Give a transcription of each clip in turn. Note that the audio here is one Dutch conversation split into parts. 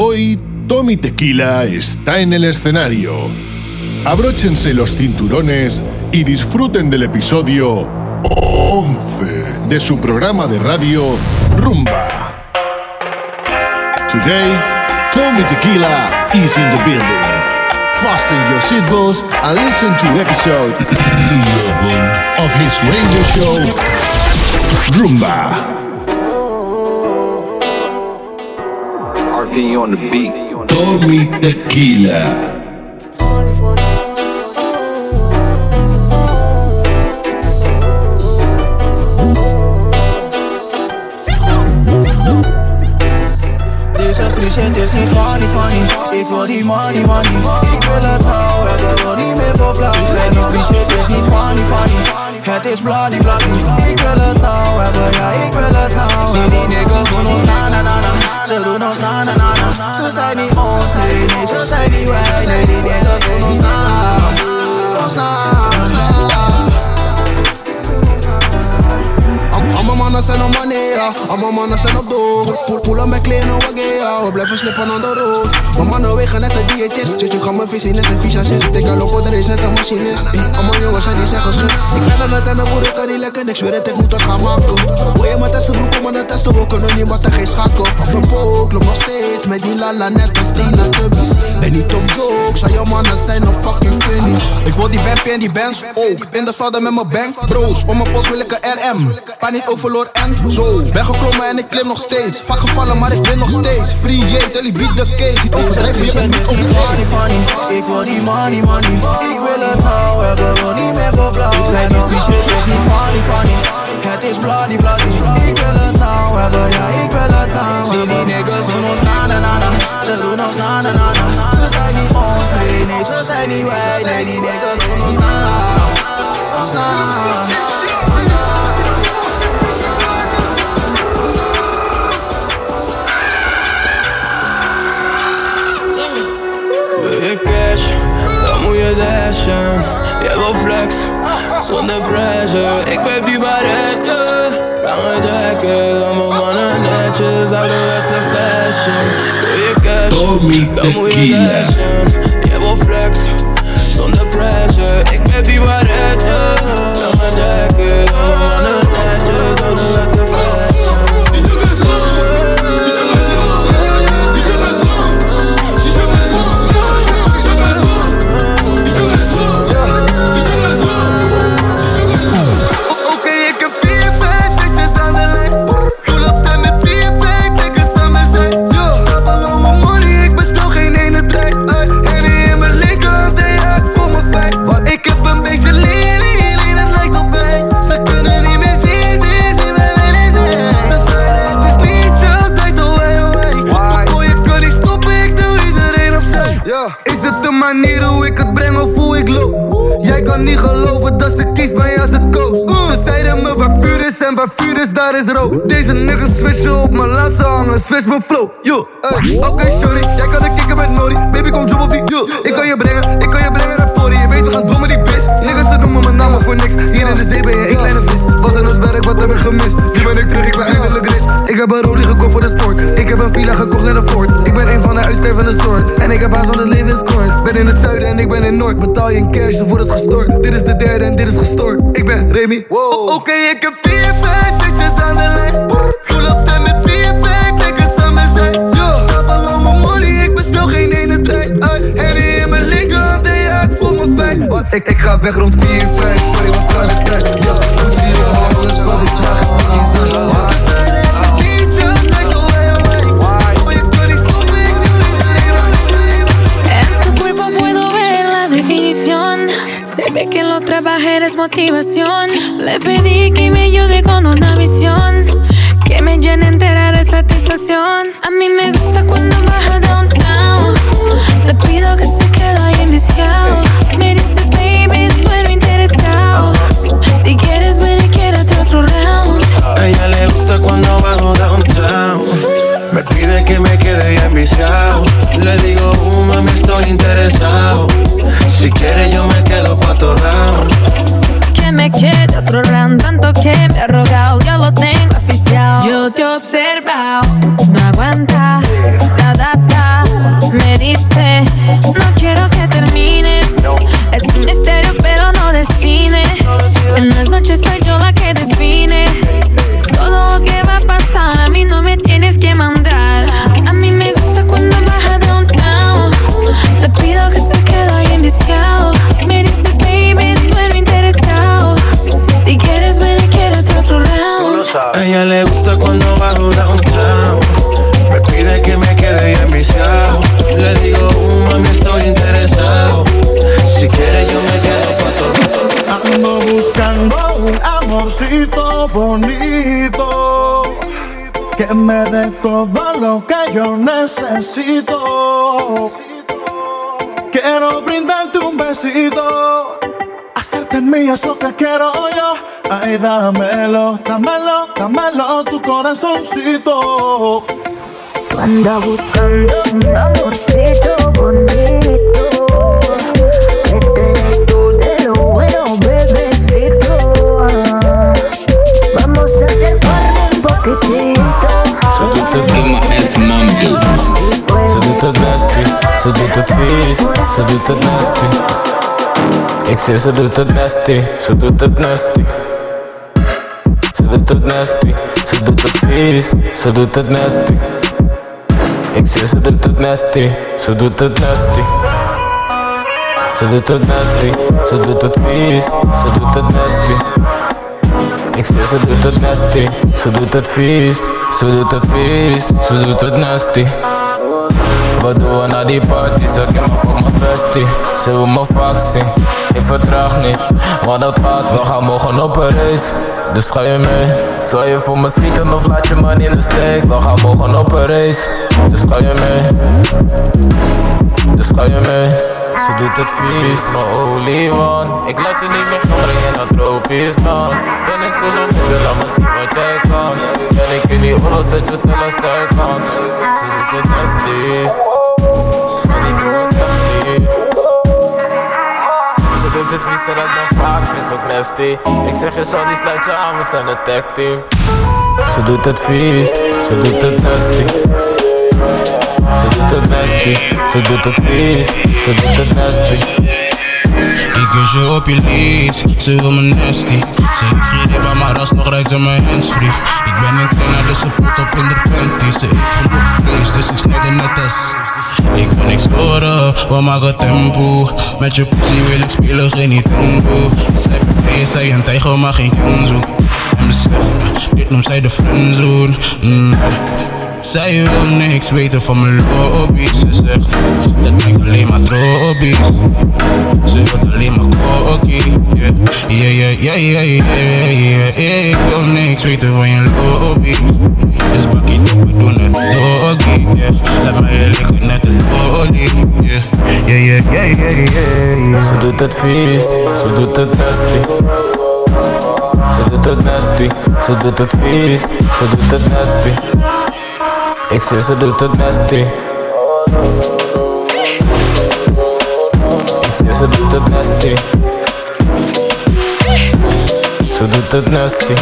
Hoy Tommy Tequila está en el escenario. Abróchense los cinturones y disfruten del episodio 11 de su programa de radio Rumba. Today, Tommy Tequila is in the building. Fasten your seatbelts and listen to episode 11 of his radio show Rumba. RP on the beat. Tommy Tequila. Deze street shit is niet funny, funny. Ik wil die money, money. Ik wil het nou, het wil niet meer voor blauw Ik zei die street shit is niet funny, funny. Het is bloody, bloody. Ik wil het nou, het wil, ja ik wil het nou Zie die niggas doen ons na na na na Ze doen ons na na na na Ze zijn niet ons, nee nee Ze zijn niet wij, nee die niggas doen ons na Ons na Allemaal mannen zijn op money, ja. Allemaal mannen zijn op dood. Poel, poelen met kleine waggen, ja. We blijven slippen aan de road. Mijn mannen wegen net een diëtist. Tjitje kan mijn visie net een visagist. Ik ga loco, er is net een machinist. Allemaal jongens zijn die zeggen schut. Ik ben aan het en de boeren kan niet lekker. Ik zweer het, ik moet het gaan maken. Wil je mijn testen broek om aan het testen? We kunnen niet wat er geen schakel. Op de pook, loop nog steeds met die lala net als Tina Tubbies. Ben niet op jokes, al je mannen zijn op fucking finish. Ik wil die Bampi en die Benz ook. In de velden met mijn bank, bros. Om mijn post wil ik een RM. Maar niet en zo. Ben geklommen en ik klim nog steeds. Vaak gevallen, maar ik win nog steeds. Free J, Telly beat the case. Niet overdrijven, je bent niet Ik wil die money, money. Ik wil het nou hebben, wil niet meer voor blauw. Ik zei die street shit is niet funny, funny. Het is bloody, bloody. Ik wil het nou hebben, ja ik wil het nou Zie die niggas doen ons na na na na. Ze doen ons na na na na. Ze zijn niet ons, nee nee. Ze zijn niet wij, nee. Die niggas je dashen Jij wil flex, zonder pressure. Ik ben die barretje Lange jacket, allemaal mannen netjes Ouderwetse fashion. Wil je cash, Tommy dan moet je Tequila. dashen Jij wil flex, zonder pressure. Ik ben die barretje Lange jacket, allemaal mannen netjes Ouderwetse fashion op mijn lassen hangen, switch mijn flow. Yo, hey. Oké, sorry, jij kan de kicken met Nori. Baby, kom drop op die. Yo, ik kan je brengen, ik kan je brengen naar Pori. Je weet, we gaan doen met die bitch. Niggas, ze noemen mijn namen voor niks. Hier in de zee ben je een kleine vis. Was aan het werk, wat heb ik gemist? Nu ben ik terug, ik ben eindelijk rich. Ik heb een Rollie gekocht voor de sport. Ik heb een villa gekocht naar de fort. Ik ben een van de uitstervende soort. En ik heb haast van het leven is kort. Ben in het zuiden en ik ben in Noord. Betaal je in cash wordt het gestort. Dit is de derde en dit is gestoord. Ik ben Remy. Wow. Oké, ik heb vier, vijf bitches aan de lijn. Pull up time Ik, ik ga weg rond 4, 5, sorry wat vragen zijn. Ja, hoe zie je wel, alles wat ik draag is niet eens aan. Ze zeiden het is niet jouw tijd, wij, wij. Oh, je kan niet stoppen, ik doe iedereen opzij. En su cuerpo puedo ver la definición. Se ve que lo trabaja eres motivación. Le pedí que me ayude con una visión. Que me llene entera de satisfacción. A mí me gusta cuando baja downtown. Le pido que se quede ahí enviciado. Me pide que me quede ya enviciado. Le digo, uh, mami, estoy interesado. Si quiere, yo me quedo pa' tu round. Que me quede otro round, tanto que me ha rogado, yo lo tengo oficial. Yo te he observado, no aguanta, se adapta. No quiero que termines. Es un misterio, pero no de cine. En las noches soy yo la que define. Todo lo que va a pasar, a mí no me tienes que mandar. A mí me gusta cuando baja downtown. Le pido que se quede ahí enviciado. Me dice, baby, sueno interesado. Si quieres, ven y quédate otro round. A ella le gusta cuando bajo downtown. Me pide que me quede enviciado. Le digo, uh, mami, estoy interesado. Si quieres, yo me quedo. Ando buscando un amorcito bonito que me dé todo lo que yo necesito. Quiero brindarte un besito, hacerte mía es lo que quiero yo. Ay, dámelo, dámelo, dámelo tu corazoncito. Tú andas buscando un amorcito bonito ass mambi Ze doet het nasty, ze doet het vies Ze doet het nasty Ik zeg ze doet het nasty, ze doet het nasty Ze doet het nasty, ze doet Ik zeg ze doet het nasty, ze doet het vies. Ze doet het vies. Ze doet het nasty. Wat doen we na die party, ze ken me voor mijn bestie. Ze wil me vaak ik vertraag niet Want dat gaat, we gaan morgen op een race. Dus ga je mee, zal je voor me schieten of laat je man in de steek? We gaan morgen op een race, dus ga je mee? Dus ga je mee ze doet het vies van olie man Ik laat je niet meer gaan brengen naar tropisch land. Ben ik solo met je, laat me zien wat jij kan. Ben ik in die oorlog, zet je tel aan zijkant Ze doet het nasty Sorry, doe het echt niet Ze doet het vies, ze laat me vaak, ze is ook nasty. Ik zeg je die sluit je aan, we zijn een tag team. Ze doet het vies, ze doet het nasty ze doet het nasty, ze doet het vies, ze doet het nasty. Ik kus je op je lies, ze wil me nasty. Ze heeft geen ribba, maar alsnog rijdt ze mijn handsfree Ik ben een trainer, dus ze pot op in de panties. Ze heeft genoeg vlees, dus ik snijd er net als Ik wil niks horen, we maken tempo? Met je pussy wil ik spelen, geen Nintendo Zij bij zij een tijger, maar geen kenzo. En besef, dit noemt zij de friendzone mm. Zij wil niks weten van mijn lobby's. Ze zegt, dat brengt alleen maar tropisch Ze wil alleen maar cocky Yeah, yeah, yeah, yeah, yeah, yeah, yeah Ik wil niks weten van je lobby Dus bak it op, we doen het doggy. Yeah, laat mij liggen net een lolly Yeah, yeah, yeah, yeah, yeah, yeah. Ze doet het vies, ze doet het nasty. Ze doet het nasty, ze doet het vies, ze doet het nasty ik zeg ze doet het nasty Ik zeg ze doet het nasty Ze doet het nasty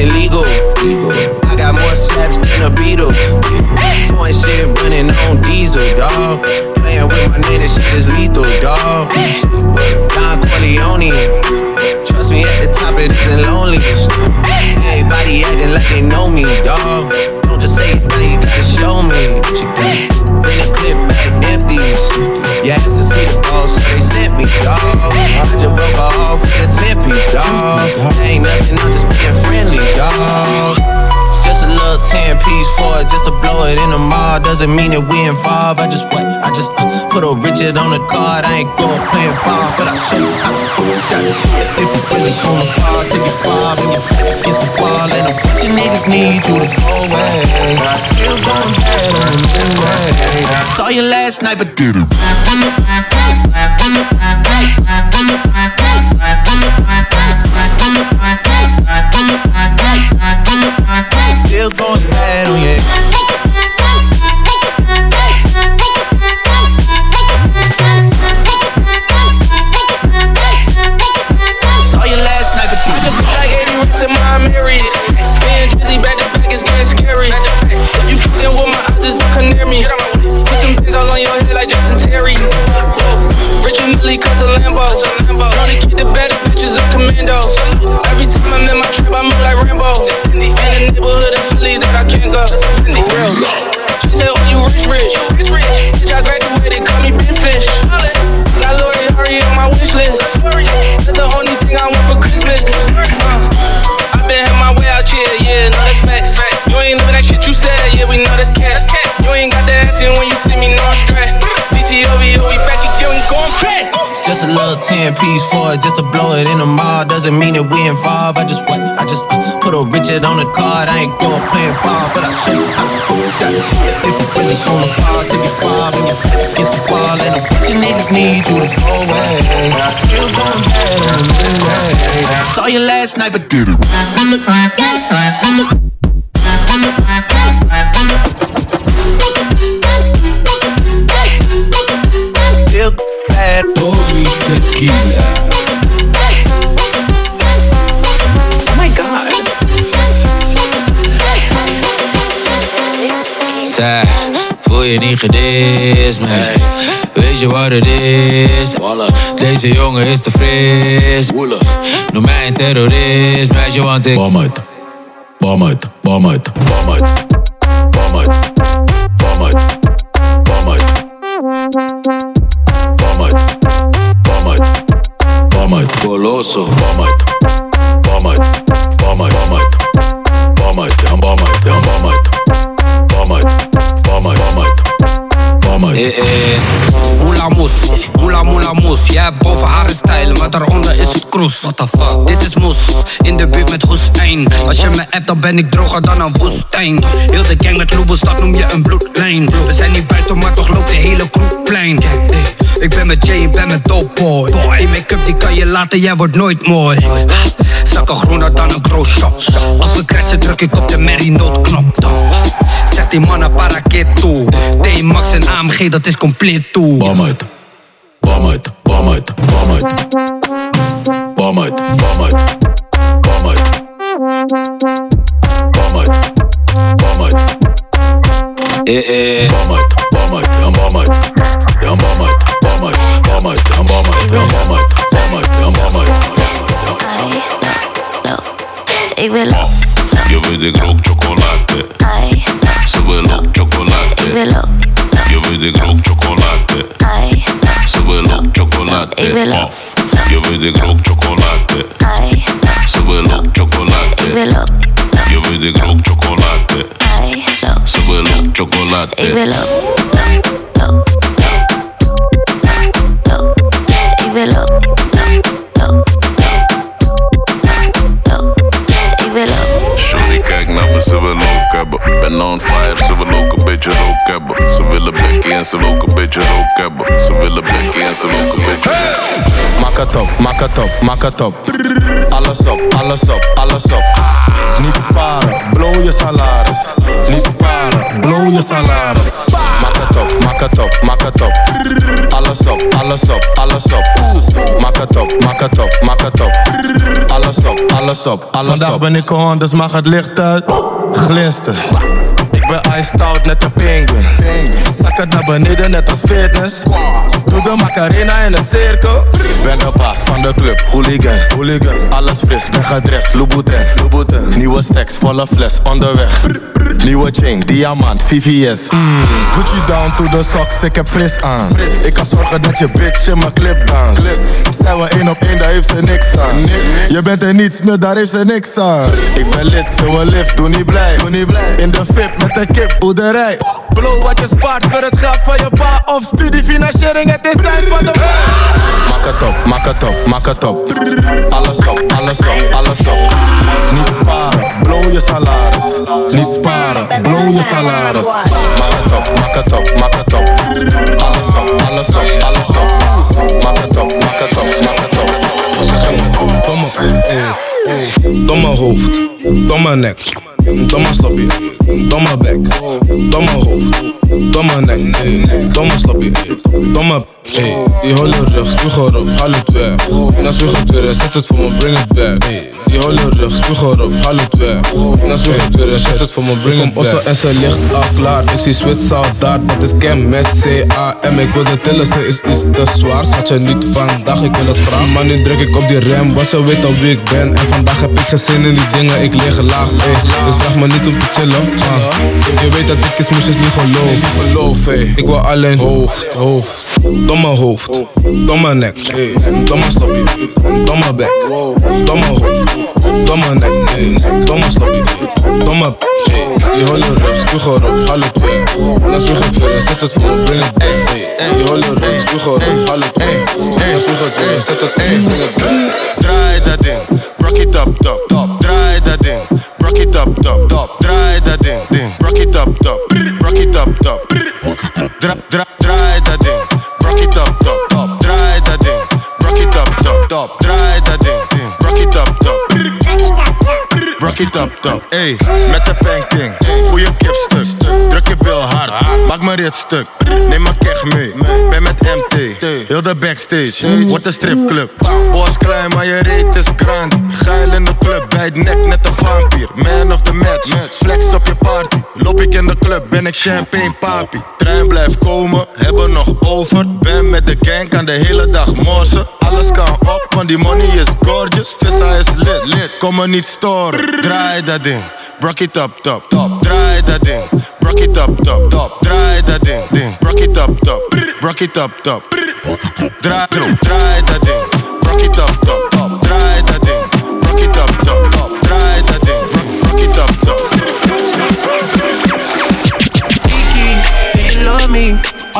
smoking legal. I got more slaps than a beetle. Foreign shit running on diesel, dog. Playing with my nigga, shit is lethal, dog. Don Corleone. Trust me, at the top it isn't lonely. Everybody acting like they know me, dog. Don't just say it, now you gotta show me. What you got? Bring the clip back empties. You asked to see the balls, so they sent me, dog. I just broke off with a 10 piece, dog. Ain't nothing, I'm just it in the mall. Doesn't mean that we involved. I just what? I just uh, put a Richard on the card. I ain't gon' play a ball, but I'll show you how to fool that. If you really on the ball, take it far, and your back against the wall. And a bunch of niggas need you to go away. Still going bad on the midway. Saw you last night, but did it. Ain't got the accent when you see me, no, I'm straight. DTOVO, we back again, we going back. Just a little 10 piece for it, just to blow it in the mall. Doesn't mean that we involved. I just what? I just uh, put a Richard on the card. I ain't going playing ball, but I'll show you how to hold that. If you really on the ball, take it five and your back against the wall. And a bunch of niggas need you to go away. I Still going bad in the midnight. Saw you last night, but did it. Tommy Tequila. Oh my god. Zij, voel je niet gedist, meisje? Weet je wat het is? Deze jongen is te fris. Noem mij een terrorist, meisje, want ik bom uit. Bom uit. Ja, bom uit, ja, bom uit. Bom uit, bom uit, bom uit. Bom uit. Eh, eh. Moela moes, moela moela moes. Jij hebt boven haar een stijl, maar daaronder is het kroes. What the fuck? Dit is moes, in de buurt met Hoestijn. Als je me appt, dan ben ik droger dan een woestijn. Heel de gang met Loebels, dat noem je een bloedlijn. We zijn niet buiten, maar toch loopt de hele kroegplein. Hey, ik ben met Jay, ik ben met Dope Boy. Die make-up die kan je laten, jij wordt nooit mooi. Zakken groener dan een groot shop. Als we crashen, druk ik op de Mary noodknop. Dan zegt die mannen para toe. D-Max en AMG, dat is compleet toe. Bom uit. Bom uit, bom uit, bom uit. Bom uit, bom uit. Bom uit. Bom uit. Bom uit. Eh, eh. Bom uit, bom uit, ja, bom uit. Uit, bom uit, ja, bom uit, ja, bom uit, bom uit, ja, bom uit. Ik wil Je weet ik rook chocolade. Ai, Ze wil ook chocolade. ik wil ook Je weet ik rook chocolade. Ai, Ze wil ook chocolade. Ik wil ook. Of. Je weet ik rook chocolade. ai, Ze wil ook ik chocolade. wil ook Je weet ik rook chocolade. Ai, Ze wil ook chocolade. ik wil ook hebben. Ben on fire, ze wil ook een beetje rook hebben. Ze willen bekkie en ze wil ook een beetje rook hebben. Ze willen bekkie en ze wil ook een beetje Maak het op, maak het op, maak het op. Alles. Niet sparen, blow je salaris. Niet sparen, blow je salaris. Maak het op, maak het op, maak het op. Alles op, alles op, alles op. Maak het op, maak het op, maak het op. Alles op, alles op, alles Vandaag ben ik on, dus mag het licht uit. Glinster. Ben iced out net een penguin. Zak naar beneden net als fitness. Doe de macarena in een cirkel. Ben de baas van de club, hooligan. hooligan. Alles fris, ben gedrest, Louboutin. Louboutin. Nieuwe stacks, volle fles, onderweg. Nieuwe chain, diamant, VVS. Mm. Gucci down to the socks, ik heb fris aan. Ik kan zorgen dat je bitch in mijn clip dans. Zijn we één op één, daar heeft ze niks aan. Je bent er niets, nu daar heeft ze niks aan. Ik ben lid, ze wil lift, doe niet blij. Doe niet blij. In de VIP met de kip, boerderij. Blow wat je spaart voor het geld van je pa. Of studiefinanciering, het is tijd van de Maak het op, maak het op, maak het op. Alles op, alles op, alles op. Niet sparen, blow je salaris. Niet sparen, blow je salaris. Maak het op, maak het op, maak het op. Alles op, alles op, alles op. Maak het op, maak het op, maak het op. Domme, domme hoofd, domme nek, domme sloppie. domme bek, domme hoofd, domme nek, domme sloppy, domme Ey, die holle rug, spuug erop, haal het weg. Na spuug het weer, zet het voor me, bring it back. Ey, die holle rug, spuug erop, haal het weg. Na spuug het weer, zet het voor me, bring it back. Osso en ze ligt al klaar, ik zie Switch soldaat. Dat is Cam met C-A-M. Ik wil de tillen, ze is iets te zwaar. Schat je niet vandaag, ik wil het graag. Maar nu druk ik op die rem, want ze weet al wie ik ben. En vandaag heb ik geen zin in die dingen, ik lig laag. Ey, dus vraag me niet om te chillen. Je weet dat ik is moesjes niet geloof. Geloof, ey. Ik wil alleen hoofd, hoofd. Domme hoofd, domme nek, ey. domme sloppy, domme bek, domme hoofd, domme nek, ey. domme sloppy, domme ey. Die holle rug, spuug erop, haal het weg. Na spuug het weer, zet het voor me, bring het back, ey. Die holle rug, spuug erop, haal het weg. Na spuug het weer, zet het voor me, bring het back. Draai dat ding, rock it up, top, top. Draai dat ding, rock it up, top, top. Draai dat ding, ding, rock it up, top, rock it up, top. Dra, dra, draai Up, top. Ey, met de pancake, goeie kipstuk. Druk je bil hard, maak me rit stuk. Neem mijn keg mee, ben met MT. Heel de backstage, wordt een stripclub. Bos klein, maar je reet is grand. Geil in de club, bij het nek net een vampier. Man of the match, flex op je party. Loop ik in de club, ben ik champagne papi. Trein blijft komen, hebben nog over. Ben met de gang, kan de hele dag morsen. Alles kan op, want die money is gorgeous. Vissa is lit, lit, kom me niet storen. Draai dat ding, rock it up, top, top. Draai dat ding, rock it up, top, top. Draai dat ding, ding, rock it up, top. Rock it up, top. Draai, draai dat ding, rock it up, top,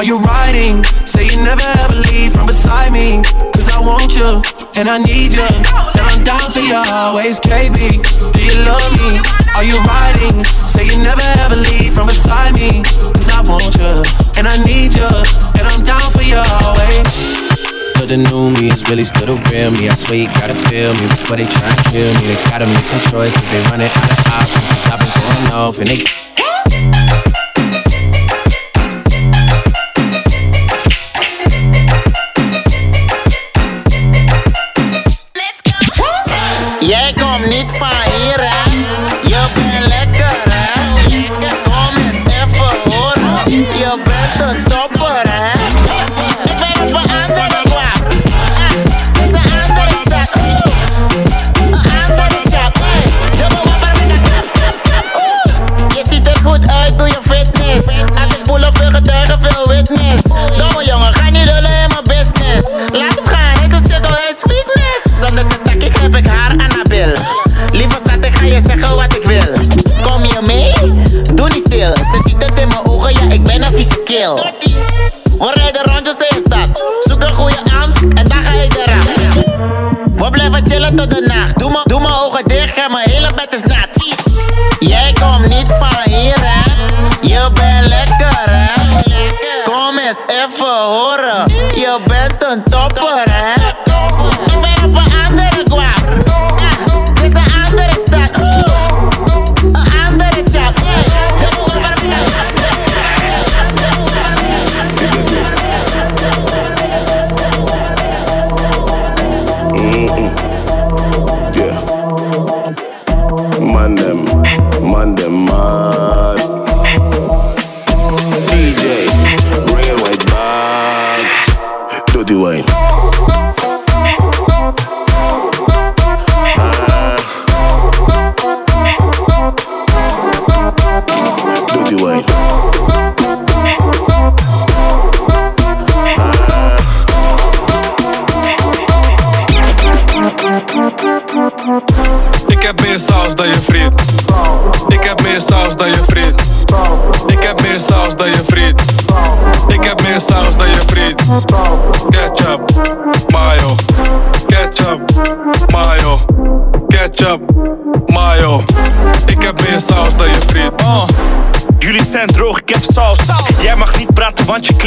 Are you riding? Say you never ever leave from beside me. Cause I want you, and I need you. And I'm down for you always, KB. Do you love me? Are you riding? Say you never ever leave from beside me. Cause I want you, and I need you. And I'm down for you always. But the new me is really still the real me. I swear you gotta feel me before they try and kill me. They gotta make some choices. They running out of options. Cause I've been going off and they. Jij komt niet van hier, hè? Je bent lekker, hè? Kom eens even horen. Je bent een topper, hè? Ik ben op een andere kwak. Het is een andere stad. Een andere chat. Met een klap, klap, klap. Je ziet er goed uit, doe je fitness. Als ik voel of getuigen, veel witness. Ben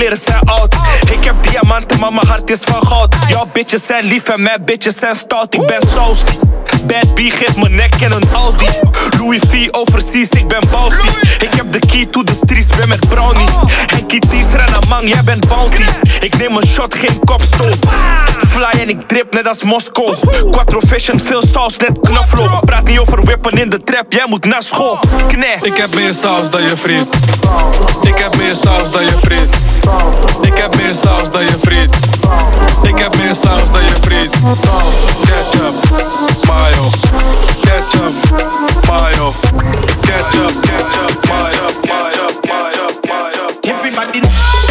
kleren zijn oud. Ik heb diamanten, maar mijn hart is van goud. Jouw bitches zijn lief en mijn bitches zijn stout. Ik ben saus. Bad B geeft mijn nek en een Audi. Louis V overseas, ik ben bouncy. Ik heb de key to the streets, ben met Brownie. Henkie Ties, Renamang, jij bent bounty. Ik neem een shot, geen kopstoot. Fly en ik drip net als Moskou. Quattro fashion, veel saus, net knaflook. Praat niet over wippen in de trap, jij moet naar school. Kneh. Ik heb meer saus dan je vriend. Ik heb meer saus dan je vriend. Ik heb meer saus dan je vriend. Ik heb meer сам сдаю фрит Кетчап, майо Кетчап, майо Кетчап, кетчап, майо Кетчап, майо Everybody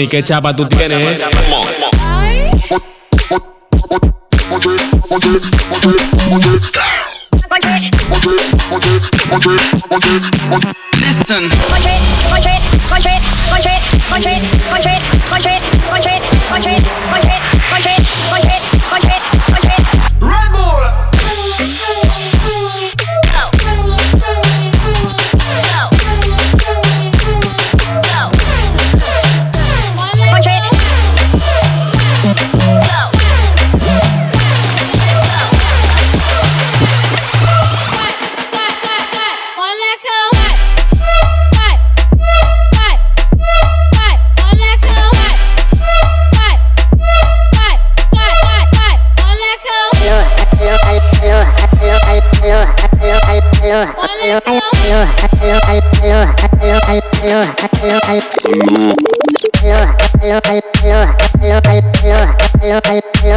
mami, qué chapa tú tienes,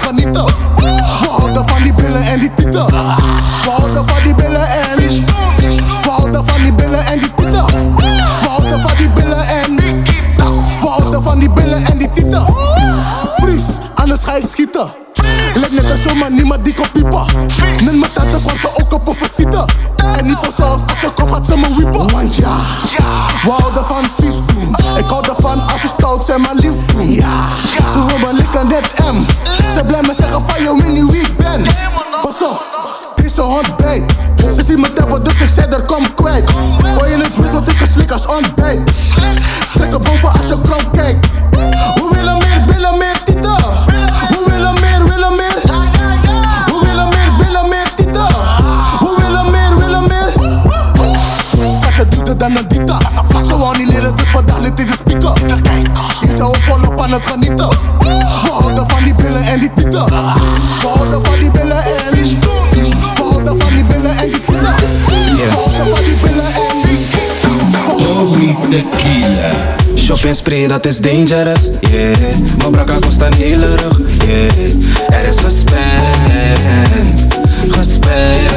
het We houden van die billen en die tieten We houden van die billen en We houden van die billen en die tieten We houden van die billen en We houden van die billen en die tieten Vries, anders ga ik schieten. Lijkt net een show, maar niemand die kon piepen. Met mijn tante kwam ze ook op een visite. En niet voor zoals als ze komt gaat ze me wiepen. Want we houden van vies doen Ik hou ervan als ze stout zijn maar lief doen ze net M. Ze blij me zeggen van yo mini wie ik ben? Pas op, deze hond bijt Ze zien me teffen dus ik zei er kom kwijt. Gooi je het bloed wat ik geslik als ontbijt? Trek er boven als je krom kijkt. We willen meer, willen meer tieten We willen meer, willen meer. We willen meer, willen meer tieten We willen meer, willen meer. Wat je duurder dan een dita Ze wou niet leren dus vandaag ligt in de speaker Ik zou volop aan het genieten We houden van die billen en We houden van die billen en die tieten We houden van die billen en Shopping spree, dat is dangerous, yeah. Mijn brakka kost een hele rug, yeah. Er is gespend, gespend.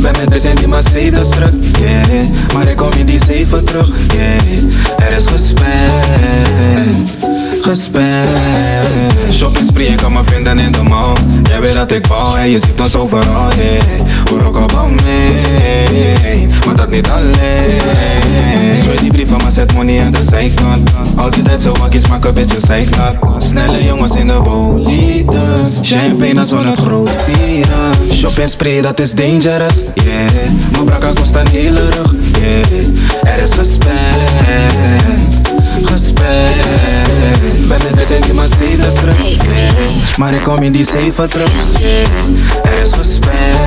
Ben met deze in die Mercedes druk, yeah. Maar ik kom in die zeven terug, yeah. Er is gespend, gespend. Shopping spree, ik kan me vinden in de mall Jij weet dat ik bouw en je ziet ons overal, yeah Hoor ook op mee, maar dat niet alleen Zwaai die brieven, maar zet money aan de zijkant Altijd zo wakkies, maak een beetje zijklaat Snelle jongens in de bolides Champagne als we het groot vieren Shopping spray, dat is dangerous, yeah. Mijn brakka kost een hele rug, yeah. Er is gespend, gespend Ben deze in die Mercedes terug, Maar ik kom in die zeven terug, Er is gespend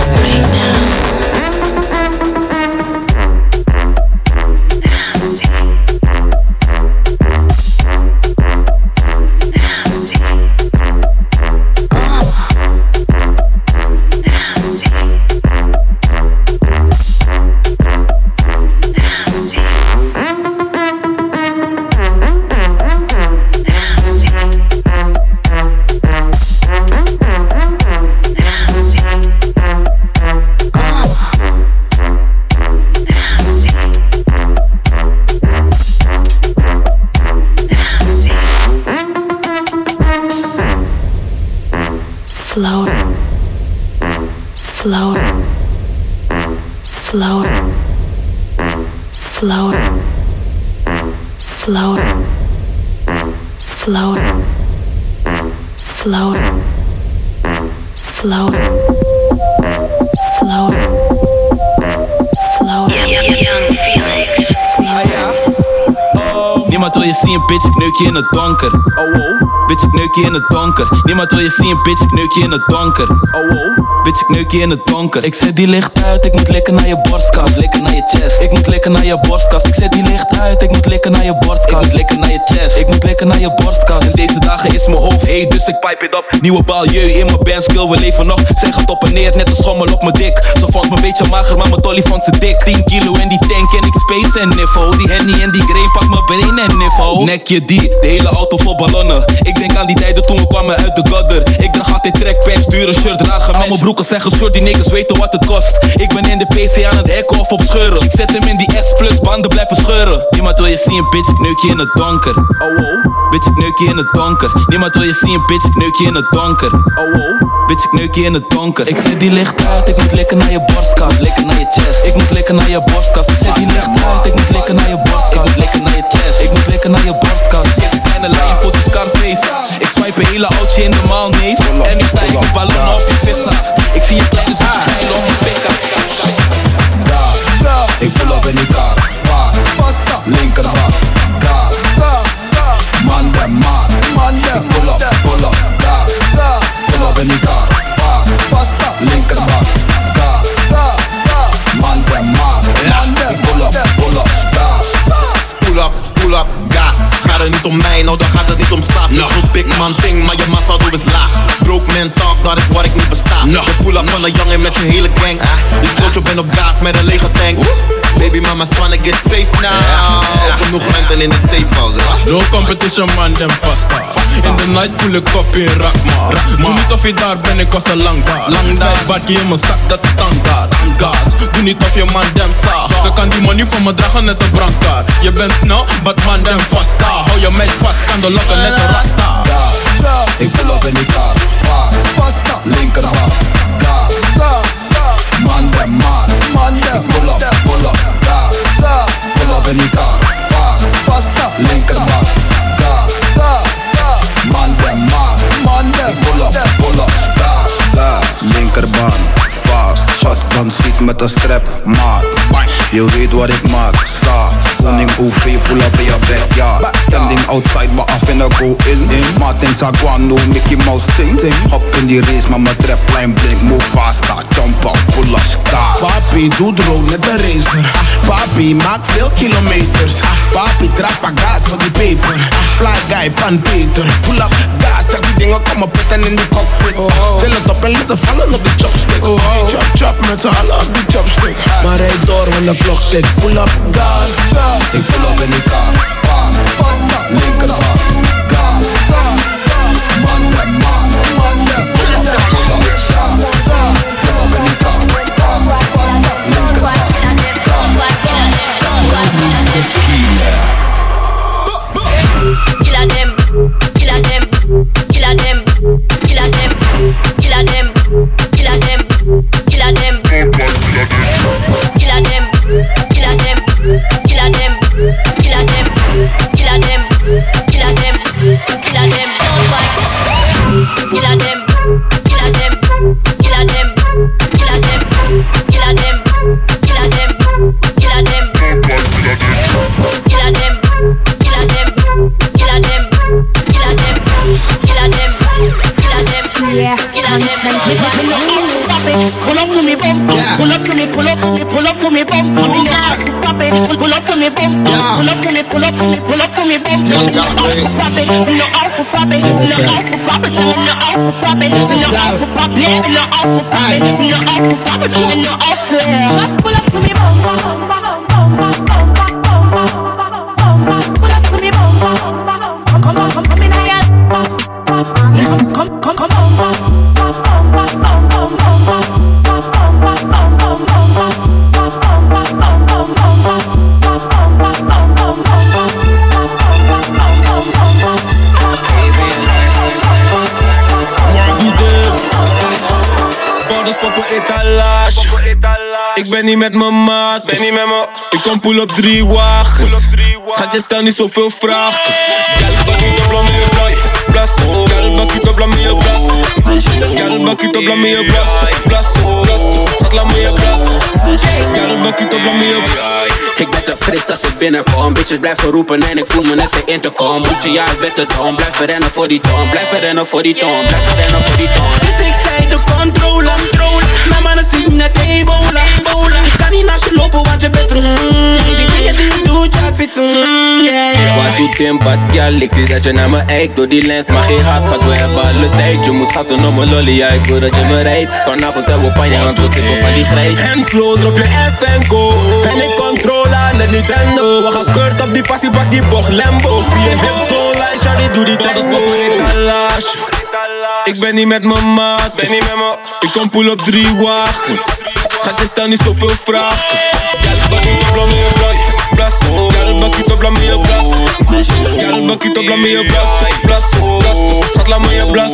Niemand wil je zien, bitch, ik neuk je in het donker. Oh, oh. Bitch, ik neuk je in het donker. Niemand wil je zien, bitch, ik neuk je in het donker. Oh, oh. Bitch, ik neuk je in het donker. Ik zet die licht uit, ik moet likken naar je borstkas. Likken naar je chest. Ik moet likken naar je borstkas. Ik zet die licht uit, ik moet likken naar je borstkas. Ik moet likken naar je chest. Ik moet likken naar je borstkas. En deze dagen is mijn hoofd heet, dus ik pipe it op. Nieuwe baljeu in mijn bandskill, we leven nog. Zij gaat op en neer, net een schommel op mijn dik. Ze vond me een beetje mager, maar mijn tolly vond ze dik. 10 kilo in die tank en ik space en niffo. Die henny en die grain pak mijn brain en niffo. Nek je die, de hele auto vol ballonnen. Ik denk aan die tijden toen we kwamen uit de gutter. Ik draag altijd trackpants, dure shirt, raar gematcht. Zijn gescheurd, die niggas weten wat het kost. Ik ben in de PC aan het hacken of op scheuren. Ik zet hem in die S plus, banden blijven scheuren. Niemand wil je zien, bitch, ik neuk je in het donker. Oh oh. Bitch, ik neuk je in het donker. Niemand wil je zien, bitch, ik neuk je in het donker. Oh oh. Bitch, ik neuk je in het donker. Ik zet die licht uit, ik moet likken naar je borstkas. Likken naar je chest. Ik moet likken naar je borstkas. Ik zet die licht uit, ik moet likken naar je borstkas. Ik moet likken naar je chest. Ik moet likken naar je borstkas. Ik heb een kleine lijn voor die Scarface. Ik swipe een hele oudje in de maal, neef. En ik met ballonnen op je vissa. vier kleine zusjes knijlen om de pk. Daar, daar, ik voel op in die kar. Waar, pasta, linkerbak. Daar, daar, daar, man de maat. Man de pull up, pull up. Daar, daar, voel op in die kar. Het niet om mij, nou dan gaat het niet om straf. No. Big man ding, maar je massa doe is laag. Broke man talk, dat is wat ik niet versta. No. De pull up van een jongen met je hele gang. Je sloot je bent op gas met een lege tank. Baby mama's tryna get safe now. Genoeg ruimte in de safe house. No competition man, dem vasta In de night pull ik op in Rakma Doe niet of je daar bent, ik was al lang daar Lang daar, bakje in mijn zak, dat is standaard Gas, doe niet of je man dem saag Ze kan die money voor me dragen, net een brandkaart. Je bent snel, but man dem vasta Hou je meid vast, kan de lokken net een rasta Ik pull op in die kar, paas, linkerbak, gas Man dem maat, ik pull up, pull up, gas Pull op in die kar, paas, linkerbak, gas Man dem maat, ik pull up, pull up, gas Linkerbaan, vast dan schiet met een strap, maat Je weet wat ik maak, saaf Woning OV, pull up in je backyard. Standing outside, af en ik go in Martin Saguano, Mickey Mouse ting Hop in die race, maar mijn traplijn blink Move fasta, jump up, pull up, start. Papi doet rood met een racer Papi maakt veel kilometers. Papi trappa gas voor die peper Fly guy, pan Peter. Pull up, gas, zeg die dingen komen pitten in die cockpit. Til het op en laten vallen op de chopstick. Oh. Chop chop met z'n allen op die chopstick. Maar rijd door, want de blok dit Pull up Gaza pull up in die kaart Fast, faster Linkerhand Gaza Man, man, man, man pull up, pull up Gaza Pull up. In Fast, faster up, Gaza Kill them. yeah. Pull up to me, bump. Pull up to me, pull up, pull up to me, pull up to me, Pull up to me, bump. Pull up to me, pull up, pull up to me, pull up to me, pull up to me, pull up to me, pull up to me, pull up to me, pull up to me, pull up to me, pull up to me, pull up to me, bump, bump, bump. Niet met mijn maat. Ben niet met me. Ik kom pull op drie wagens. Schatje, stel niet zoveel vragen. Gal, bakkie op blam in je blas. Blas. Gal, bakkie op blam in je blas. Gal, bakkie op blam in je blas. Blas. Blas. Schat, laat me je blas. Gal, bakkie op blam in je blas. Ik ben te fris als ik binnenkom Bitches blijven roepen en ik voel me net in te komen Moet je ja, ik ben te dom Blijf rennen voor die toon Blijf rennen voor die toon Blijf rennen voor die toon Dus ik zei de controle. Mijn mannen zien net ebola. Ik naast je lopen, want je bent een mm, Die dingen die je doet, ja, ik vind ze mm, yeah, yeah. Wat doet Tim, bad gal? Ik zie dat je naar me kijkt Door die lens, maar geen haast Gaat we hebben alle tijd Je moet gassen om mijn lolly Ja, ik wil dat je me rijdt Vanavond zijn we op je want we sippen van die grijs En slow, drop je F en go. En ik controle aan de Nintendo We gaan skirt op die passie, pak die bocht Lambo. Zie je hip zo line, shawty doe die tango etalage Ik ben niet met mijn maat. Ben niet met me Ik kom pull op drie wagens Schatje, stel niet zoveel vragen Gal, bakkie op in je blas. Blas, gal, bakkie op in je blas Gal, bakkie op je blas. Blas, schat, laat me je blas.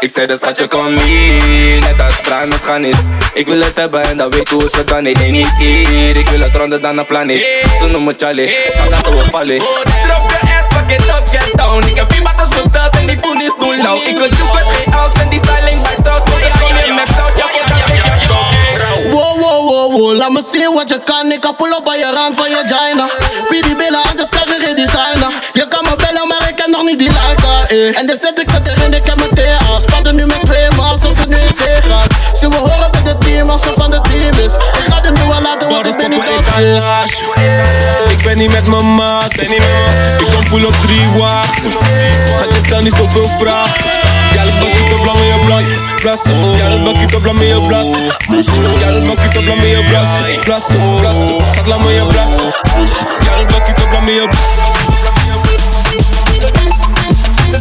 Ik zei dat schatje kom hier. Net als het gaan is Ik wil het hebben en dan weet hoe ze dan Nee, nee, niet hier. Ik wil het ronder dan een planeet Ze noemen Charlie. Schat we vallen. It up, get down. Ik heb vier battles besteld en die boel is doen lauw Ik wil zoek met geen ouds en die Wow, wow, wow, wow, laat me zien wat je kan. Ik kan pull op aan je rand van je gina. Die billen, anders krijg je geen designer. Je kan me bellen, maar ik heb nog niet die liker, eh. En dan zet ik het erin, ik heb mijn thee aan. Spatten nu met twee man, zoals het nu in zee gaat. Ze we horen bij de team, als ze van de team is. Ik ga de nieuwe laten, want ik ben niet op. Ik ben niet met mijn maat. Ik kom pull op drie wagens. Schatje, stel niet zoveel vragen. up, blow me a blast, blast. Girl, back it up, blow me a blast. Girl, back it up, blow me a blast, blast, blast. Shot, blow me a blast. Girl, back it up, blow me a.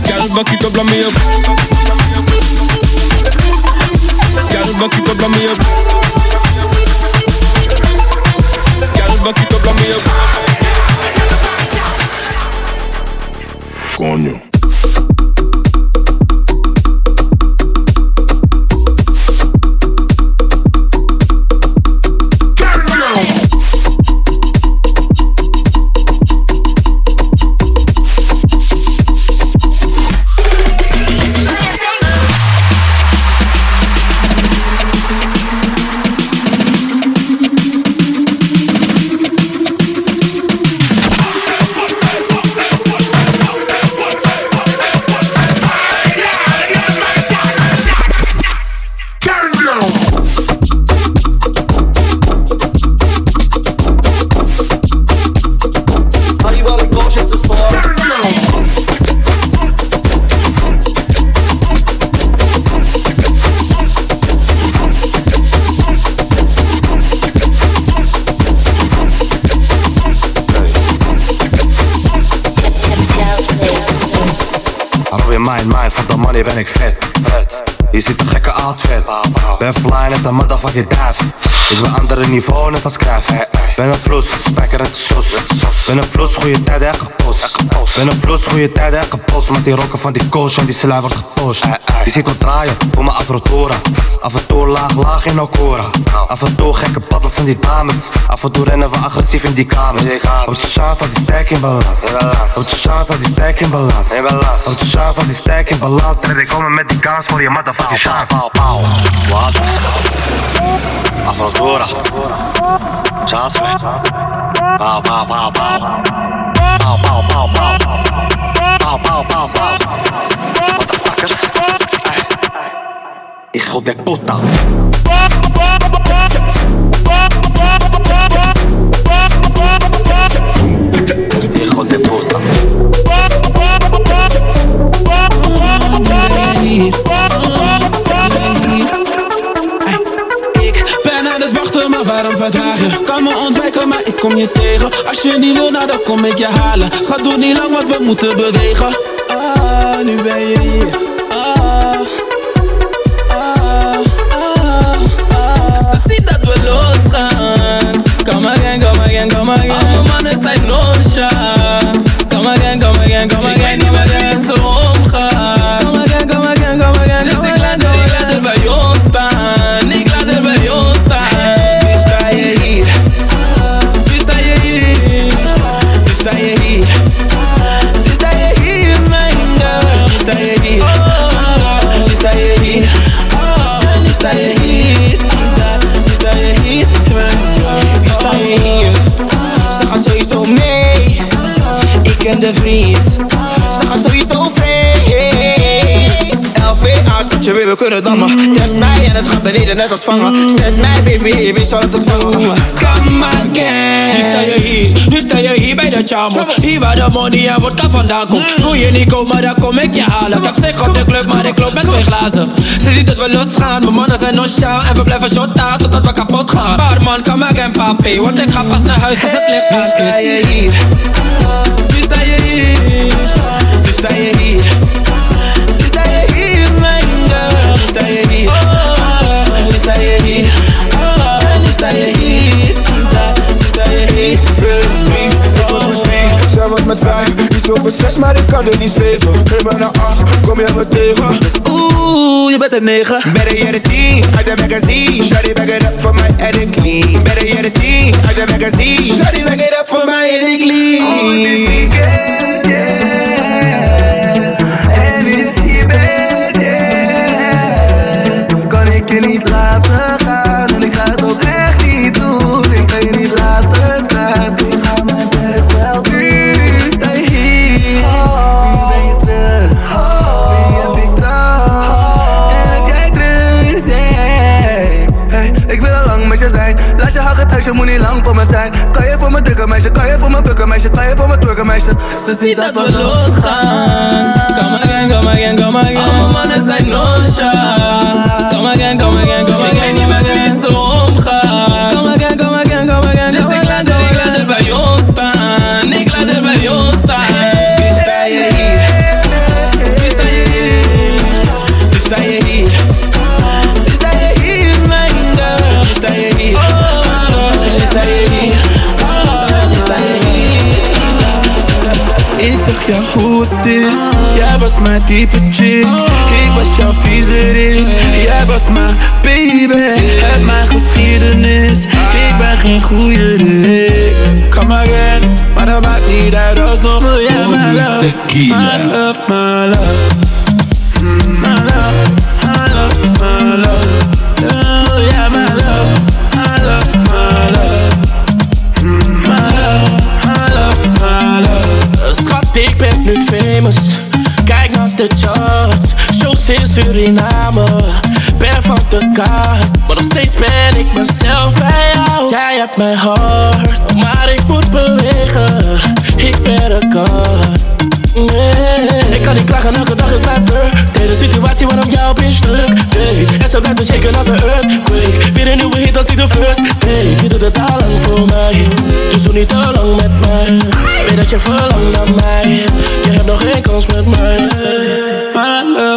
Girl, back it up, blow me a. Girl, back it up, blow me a. Girl, back it up, blow me a. Coño. De money ben ik vet. Je ziet een gekke outfit. Ben fly net een motherfucking duif. Ik ben andere niveau net als Cruijff. Ben een vloes, spijker het sos. Ben een vloes, goede tijd en gepost. Ben een vloes, goede tijd en gepost. Met die rokken van die coach en die slij wordt gepost. Je ziet me draaien voor mijn afrotora. Af en toe laag, laag in Okora. Af en toe gekke paddels van die dames. Af en toe rennen we agressief in die kamers. Op je chance dat die stack in balans. Op je chance dat die stack in balans. Op je chance dat die stack in balans. Derde komen met die kans voor je motherfucking chance. Pauw, pauw. Wat? Afrotora. Chance play. Pauw, pauw, pauw, pauw. Pauw, pauw, pauw, pauw. Pauw, pauw, pauw, ik hijo de puta. Hijo de puta. Ik ben aan het wachten, maar waarom verdragen? Kan me ontwijken, maar ik kom je tegen. Als je niet wil, nou dan kom ik je halen. Schat, doe niet lang, want we moeten bewegen. Ah, nu ben je hier. Ah, ah, ah, ah. Ze ziet dat we losgaan. Come again, come again, come again. Alle mannen zijn nonchalant. We kunnen dammen. Test mij en het gaat beneden net als vangen. Zet mij, baby, je weet het ontvangen. Come again. Nu sta je hier, nu sta je hier bij de chamos Hier waar de money en vodka vandaan komt Wil je niet komen, dan kom ik je halen Ik heb zeg op de club, maar ik loop met twee glazen Ze ziet dat we losgaan, mijn mannen zijn nonchalant En we blijven shotten totdat we kapot gaan Barman, kom again papi, want ik ga pas naar huis als het licht Nu uit sta je hier, Nu sta je hier, nu sta je hier. Was met vier, vijf Iets over zes, maar ik kan er niet zeven. Geef me acht, kom je me tegen. Dus oeh, je bent een negen. Better yet a team, uit de magazine. Shawty back it up for my it clean. Better yet a team, uit de magazine. Shawty back it up for my it clean. Oh, niet lang voor me zijn. Kan je voor me drukken meisje, kan je voor me bukken meisje Kan je voor me twerken meisje. Ze ziet dat we losgaan. Come again, come again, come again. Alle mannen zijn nonchalant Come again, come again, het is. Jij was mijn type chick. Ik was jouw viezerik Jij was mijn baby. Heb mijn geschiedenis. Ik ben geen goede Rick Come again Maar dat maakt niet uit. Alsnog Wil jij mijn love My love, my love Suriname. Ben van de kaart Maar nog steeds ben ik mezelf bij jou. Jij hebt mijn hart Maar ik moet bewegen. Ik ben een Nee. Ik kan niet klagen, elke dag is mijn birthday De situatie waarom jou op stuk. Nee. En ze blijft shaken als een earthquake. Weer een nieuwe hit als ik de first. Je doet het al lang voor mij Dus doe niet te lang met mij. Weet dat je verlangt naar mij. Je hebt nog geen kans met mij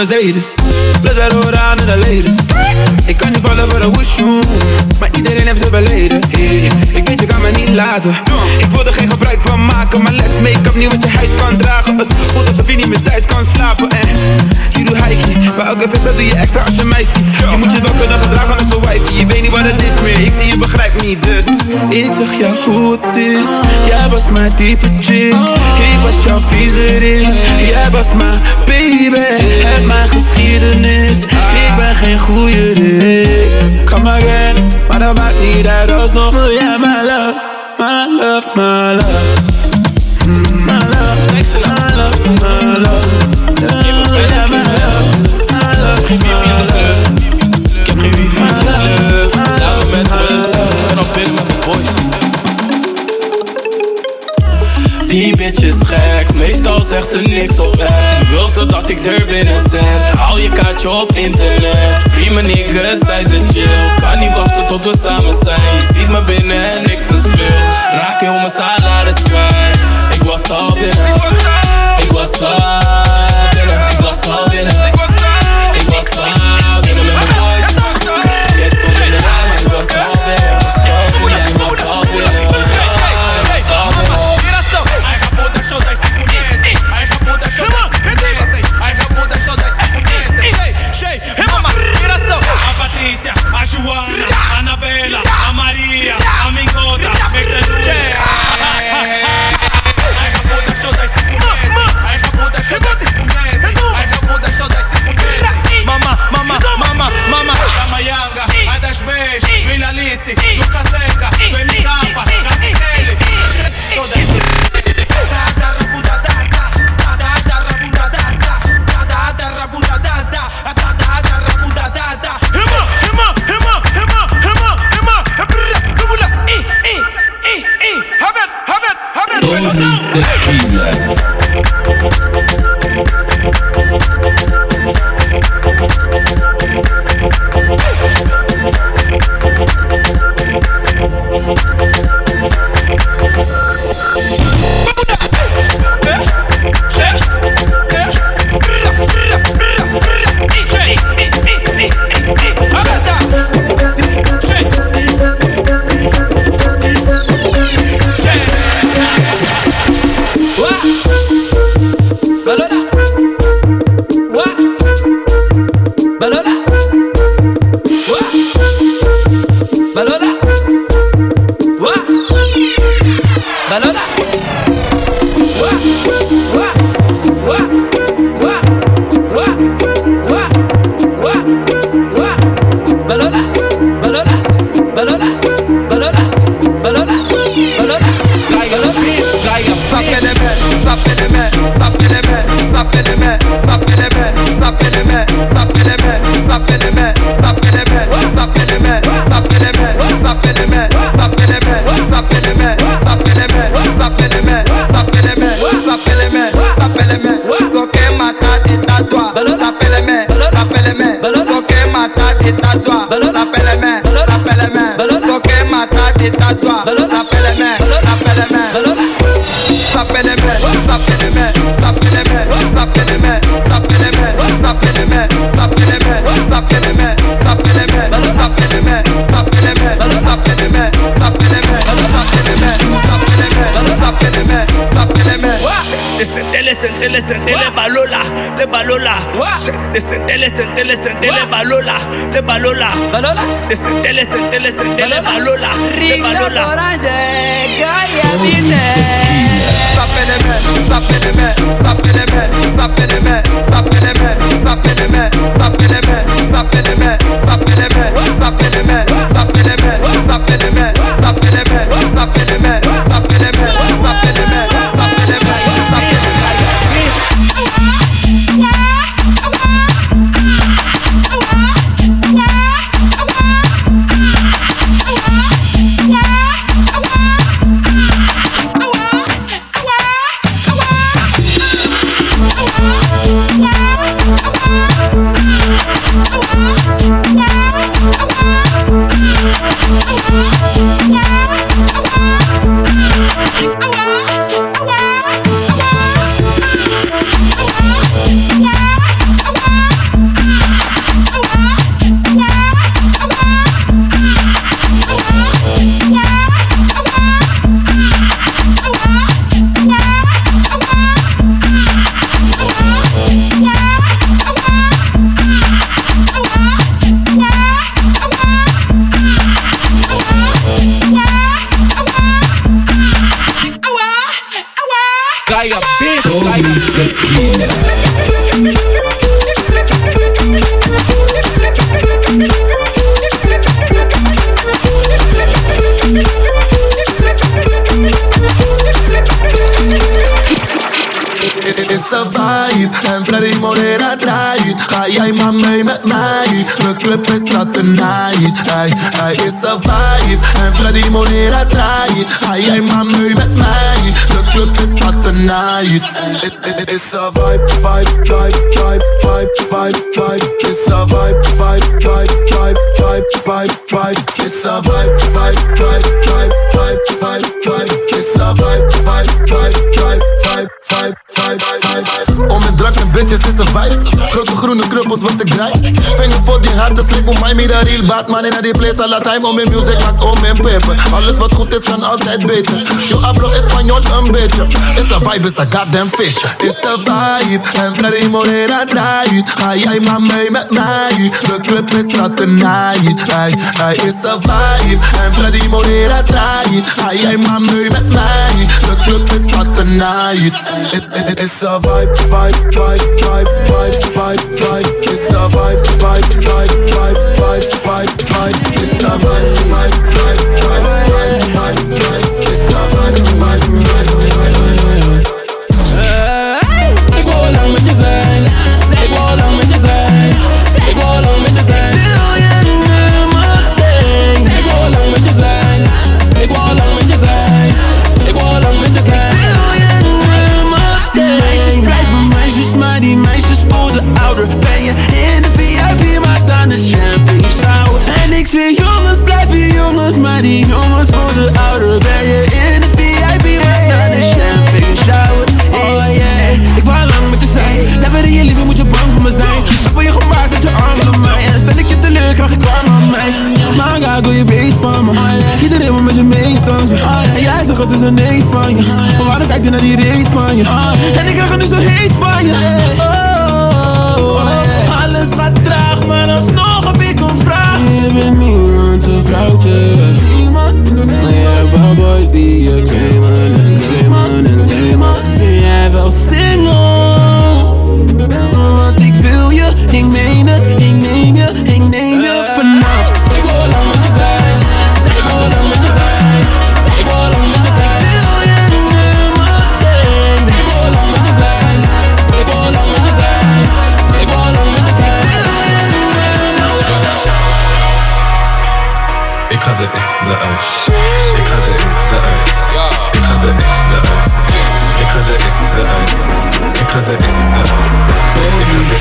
Mercedes. Aan de ladies. Ik kan niet vallen voor een woeshoe Maar iedereen heeft ze beleden. Hey, Ik weet je kan me niet laten. Ik wil er geen gebruik van maken Maar les make-up niet wat je huid kan dragen. Het voelt alsof je niet meer thuis kan slapen. En doet hikey Bij elke visser doe je extra als je mij ziet. Je moet je wel kunnen gedragen als een wifey Je weet niet wat het is meer. Ik zie je begrijpt niet dus. Ik zeg jou hoe het is. Jij was mijn type chick. Ik was jouw viezerik Jij was mijn baby mijn geschiedenis. Ik ben geen goede dik. Come again, maar dat maakt niet uit. Alsnog wil jij My love, my love My love, my love, my love, my love. Zegt ze niks op app wil ze dat ik er binnen zet. Hou je kaartje op internet. Free mijn niggas uit de chill. Kan niet wachten tot we samen zijn. Je ziet me binnen en ik verspil. Raak heel mijn salaris kwijt. Ik was al binnen. Ik was al binnen. Ik was al binnen Todas. Balola. Descendele, sentele, sentele, balola, le balola. Balola. Descendele, sentele, sentele, balola, le balola. Sapeleme, sapeleme, sapeleme, sapeleme, sapeleme, sapeleme, sapeleme, draaien. Ga jij maar mee met mij. De club is laten naaien. Hij, hij is een vibe. En Vladi Monera draaien. Ga jij maar mee met mij. De club is laten naaien. Het het is een vibe, vibe, vibe, vibe, vibe, vibe, vibe. It's a vibe, vibe, vibe, vibe, vibe, vibe, vibe. It's a vibe, vibe, vibe, vibe, vibe, vibe, vibe. It's a vibe, vibe, vibe, vibe, vibe, vibe, vibe, vibe. Om met drank en bitches is een vibe. Grote groene kruppels wat ik draai. Vinger voor die harde slik om mij meer real Batman in die place all the time. Om mijn music maakt om mijn paper. Alles wat goed is kan altijd beter. Yo hablo español een beetje. It's a vibe, it's a goddamn fish. It's a vibe. En Freddy Morera draait. Ga jij maar mee met mij. De club is laten naaien. Hij, hij is een vibe. En Freddy Morera draait. Ga jij maar mee met mij. De club is laten naaien. It, it, it, it's a vibe, vibe, vibe, vibe, vibe, vibe, vibe. It's a vibe, vibe, vibe, vibe, vibe, vibe, vibe. It's a vibe, vibe, vibe, vibe, vibe, vibe, vibe. It's a vibe, vibe, maar die jongens worden ouder. Ben je in de VIP, maar dan is champagne shower. Oh yeah, ik wou lang met je zijn. Never in je leven moet je bang voor me zijn. Ben voor je gemaakt, zet je arm om mij. En stel ik je teleur, krijg ik warm aan mij. Maar Gago, je weet van me. Iedereen wil met je meedansen. En jij zegt het is een nee van je. Maar waarom kijk je naar die reet van je? En ik krijg er nu zo heet van je. Oh, alles gaat traag, maar alsnog heb ik een giving me runs to voucher. We have our boys, die je and claiming en We Ben jij singles. Oh, ik wil je, ik meen het, ik meen het.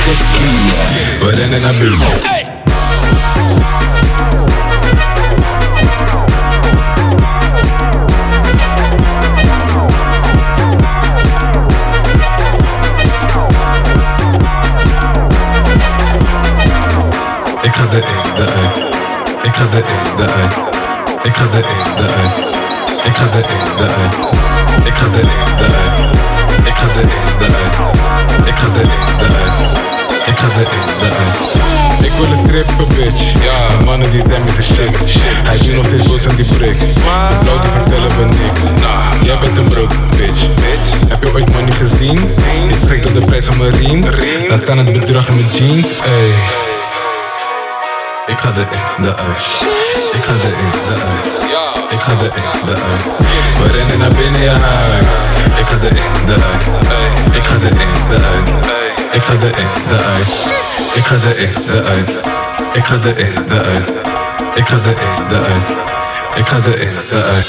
Veren en abim. Hey! Ik ga de eenden uit. Ik ga de eenden uit. Ik ga de eenden uit. Ik ga de eenden uit. Ik ga de eenden uit. Ik ga de eenden Ik ga erin, de uit. Ik wil een stripper bitch ja. De mannen die zijn met de chicks Hij doet nog steeds boos aan die prik De blauw die vertellen we niks Jij bent een broke bitch Heb je ooit money gezien? Je schrikt op de prijs van mijn riem Laat staan het bedrag in mijn jeans Ey ik ga erin, de uit. Ik ga erin, de uit. Ik ga erin, de uit. We rennen naar binnen je huis. Ik ga erin, de uit. Ik ga erin, de uit. Ik ga erin, de uit. Ik ga erin, de uit. Ik ga erin, de uit. Ik ga erin, de uit. Ik ga erin, de uit.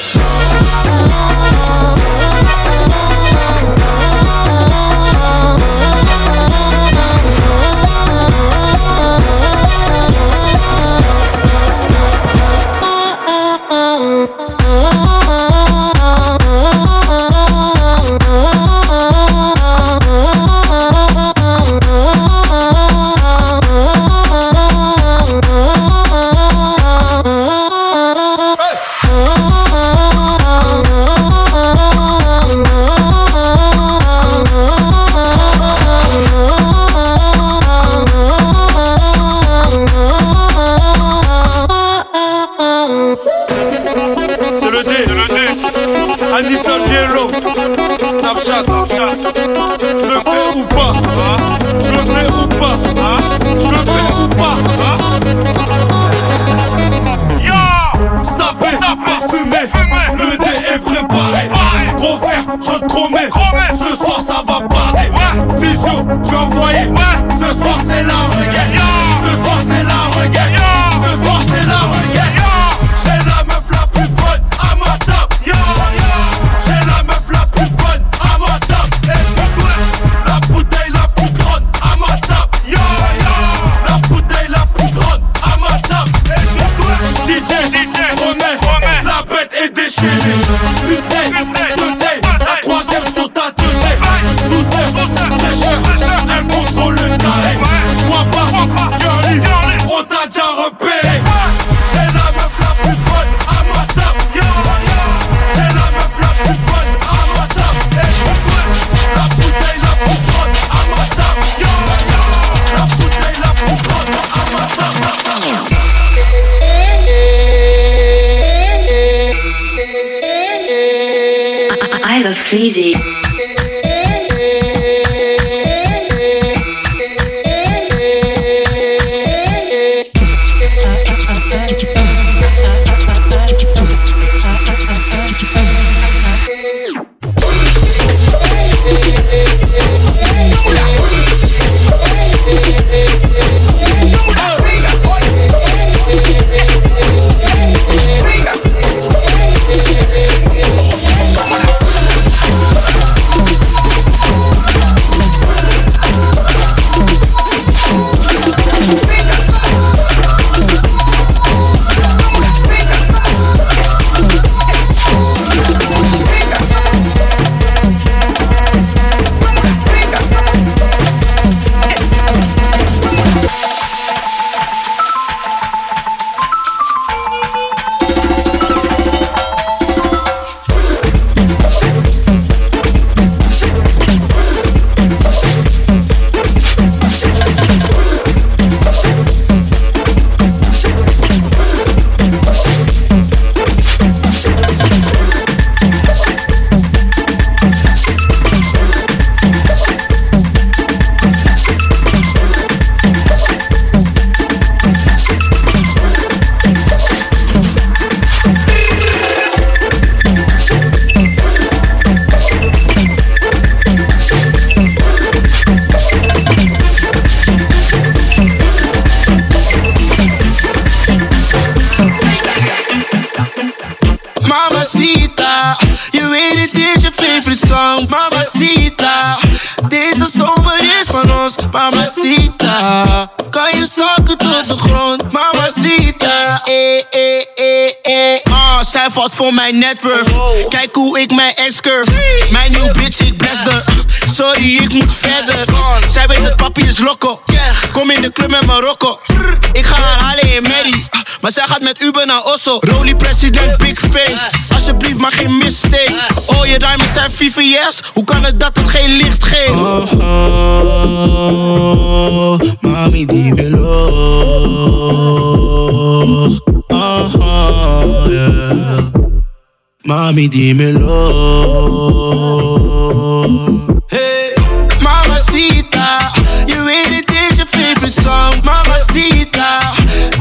Sleazy. Mamacita, weet het is je favorite song. Mamacita, deze zomer is van ons. Mamacita, kan je zakken tot de grond. Mamacita, eh, eh, eh, zij valt voor mijn network. Kijk hoe ik mijn ex curve. Mijn nieuw bitch, ik bless de. Sorry, ik moet verder. Zij weet dat papi is loco. Kom in de club met Marokko. Ik ga haar halen in Mary. Maar zij gaat met Uber naar Osso. Rolly president, big face. Alsjeblieft, maar geen mistake. Oh, je diamonds zijn VVS. Hoe kan het dat het geen licht geeft? Oh, oh, mami, dímelo. Oh, oh, yeah. Mami, dímelo. Hey, mamacita, weet het is je favorite song. Mamacita,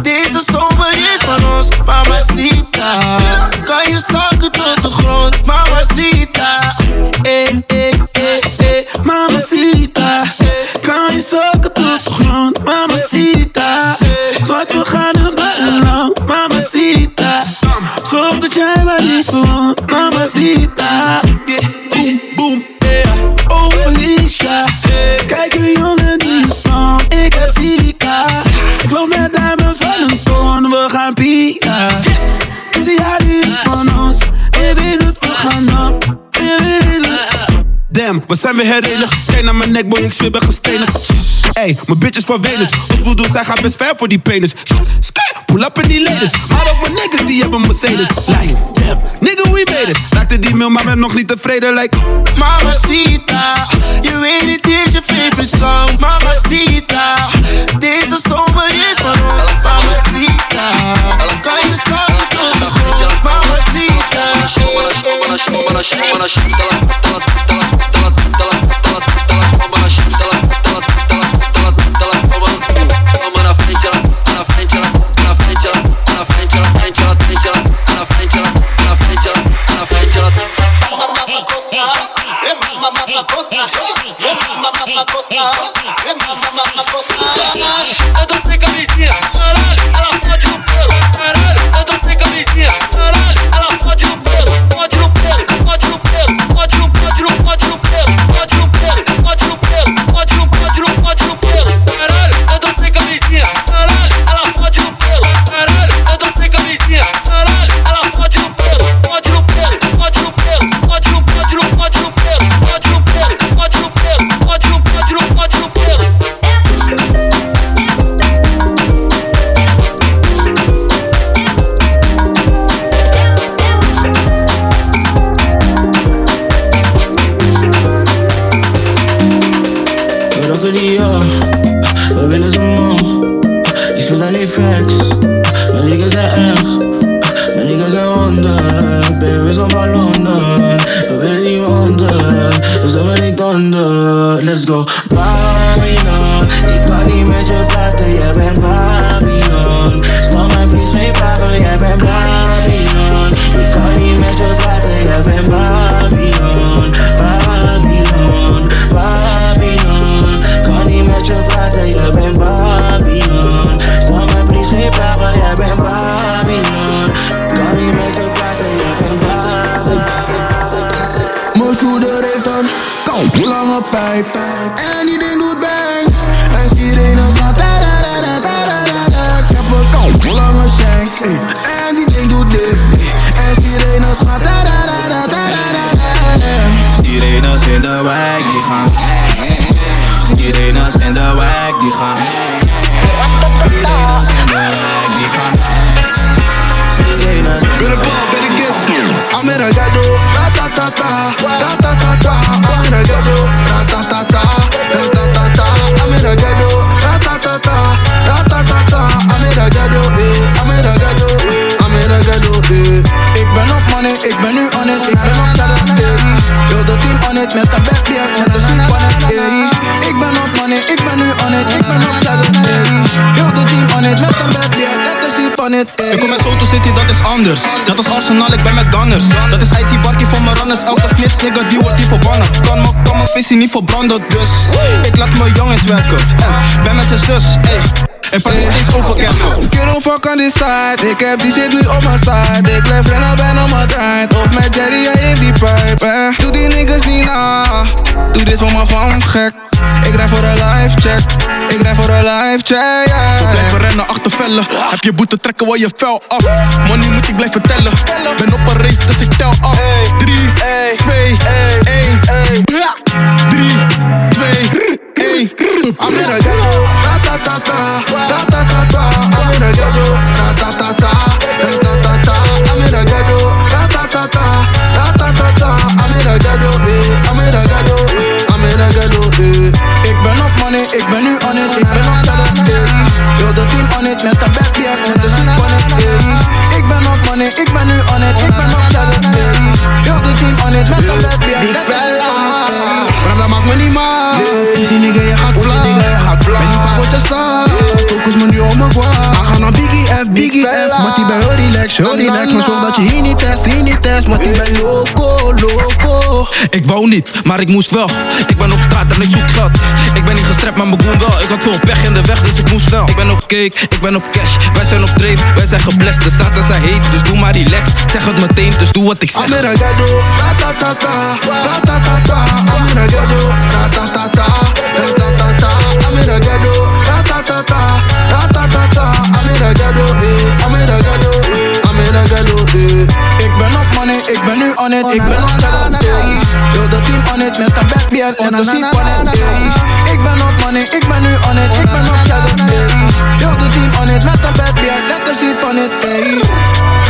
deze zomer is van ons. Mamacita, kan je zakken tot de grond. Mamacita, eh, eh, eh, eh. Mamacita, kan je zakken tot de grond. Mamacita, zorg dat jij maar niet verwondt. Mamacita, yeah, boom, boom, yeah. Oh Felicia, kijk een jongen die is strong. Ik heb Zika, ik loop met diamonds van een ton. We gaan pia. Deze jaar die is van ons. Je weet het, we gaan op. Je weet het. Damn, we zijn weer herenigd. Kijk naar mijn nek, boy, ik zweer ben gestenigd. Ey, mijn bitch is van Venus. Voeldoel, zij gaat best ver voor die penis. Skr, pull up in die ladies. Maar ook mijn niggas, die hebben Mercedes. Lion, damn, nigga, we made it. Raakte die mail, maar ben nog niet tevreden, like... Mamacita, je weet het is je favorite song. Mamacita, deze zomer is van ons. Mamacita, kan je zakken tot de grond. Eu Kou, lange pijp. En die ding doet bang. En sirene gaat da da da da da da da. Ik heb een kou, lange shank. En die ding doet dip. En sirene gaat da da da da da da da. Sirenes in de wijk die gaan. Sirenes in de wijk die gaan. Sirenes in de wijk die gaan. Sirenes in de wijk die gaan ratatata, ratatata. I'm in the ghetto, ratatata, ratatata. I'm in the ghetto, ratatata, ratatata. I'm in the ghetto, eh. I'm in the ghetto, eh. I'm in the ghetto, eh. Ik ben op money, ik ben nu on it, ik ben op talent, eh. Heel de team on it, met een backbeat, met een ziek on it, eh. Ik ben op money, ik ben nu on it, ik ben op talent, eh. Heel de team on it, met een backbeat, met een eh. Ik kom uit Soto City, dat is anders. Net als Arsenal, ik ben met Gunners. Dat is IT barkie voor mijn runners. Elke snitch, nigga, die wordt die verbannen. Kan me, kan mijn visie niet verbranden, dus ik laat mijn jongens werken. En ben met je zus, ey. Ik pak niet eens over kerken. Kiddo fuck on this side Ik heb die shit nu op mijn side Ik blijf rennen, op mijn grind Of met Jerry, hij heeft die pipe eh. Doe die niggas niet na Doe dit voor mijn fam, gek Ik rij voor een life check Ik rij voor een life check, yeah. We blijven rennen achter vellen. Heb je boete trekken, word je vel af. Money moet ik blijven tellen. Ben op een race, dus ik tel af. 3, 2, 1. 3, 2, 1. I'm in the ghetto, ratatata, ratatata. I'm in the ghetto, ratatata. Ghetto, eh. Ik ben op money, ik ben nu on it, ik ben op talent, eh. Heel de team on it, met een backbeat, met een ziek on it, eh. Ik ben op money, ik ben nu on it, ik ben op ben heel relax, heel relax. Maar zorg dat je hier niet test, hier niet test. Mattie ben loco, loco. Ik wou niet, maar ik moest wel. Ik ben op straat en ik zoek geld. Ik ben niet gestrapt, maar mijn goon wel. Ik had veel pech in de weg, dus ik moest snel. Ik ben op cake, ik ben op cash. Wij zijn op dreef, wij zijn geblest. De straten zijn heet, dus doe maar relax. Zeg het meteen, dus doe wat ik zeg. Ghetto, ratatata, ratatata. In the ghetto, ratatata, ratatata. Eh. Ik ben op money, ik ben nu on it, ik ben op ghetto, eh. Yo, de team on it, met een bedbeer en de sleep on it, eh. Ik ben op money, ik ben nu on it, ik ben op ghetto, eh. Yo, de team on it, met een bedbeer, let the sleep on it, eh.